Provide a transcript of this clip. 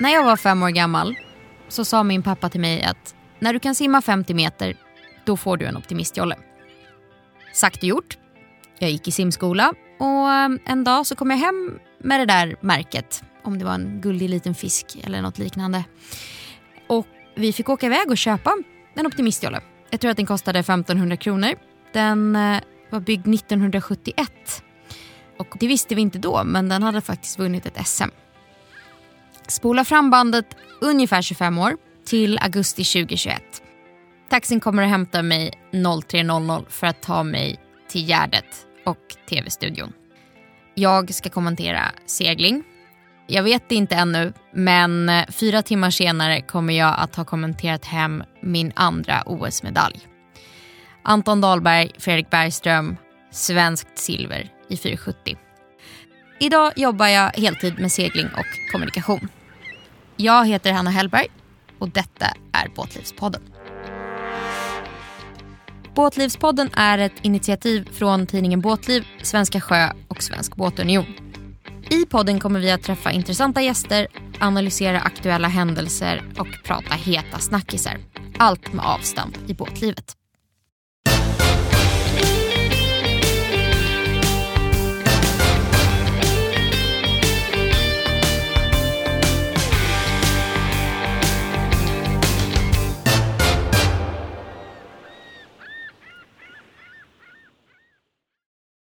När jag var fem år gammal så sa min pappa till mig att när du kan simma 50 meter, då får du en optimistjolle. Sagt och gjort. Jag gick i simskola och eh, en dag så kom jag hem med det där märket. Om det var en guldig liten fisk eller något liknande. Och vi fick åka iväg och köpa en optimistjolle. Jag tror att den kostade 1500 kronor. Den eh, var byggd 1971. Och det visste vi inte då, men den hade faktiskt vunnit ett SM. Spola fram bandet ungefär 25 år till augusti 2021. Taxin kommer att hämta mig 03.00 för att ta mig till Gärdet och tv-studion. Jag ska kommentera segling. Jag vet det inte ännu, men eh, fyra timmar senare kommer jag att ha kommenterat hem min andra OS-medalj. Anton Dahlberg, Fredrik Bergström, svenskt silver i 470. Idag jobbar jag heltid med segling och kommunikation. Jag heter Hanna Hellberg och detta är Båtlivspodden. Båtlivspodden är ett initiativ från tidningen Båtliv, Svenska Sjö och Svensk Båtunion. I podden kommer vi att träffa intressanta gäster, analysera aktuella händelser och prata heta snackisar. Allt med avstamp i båtlivet.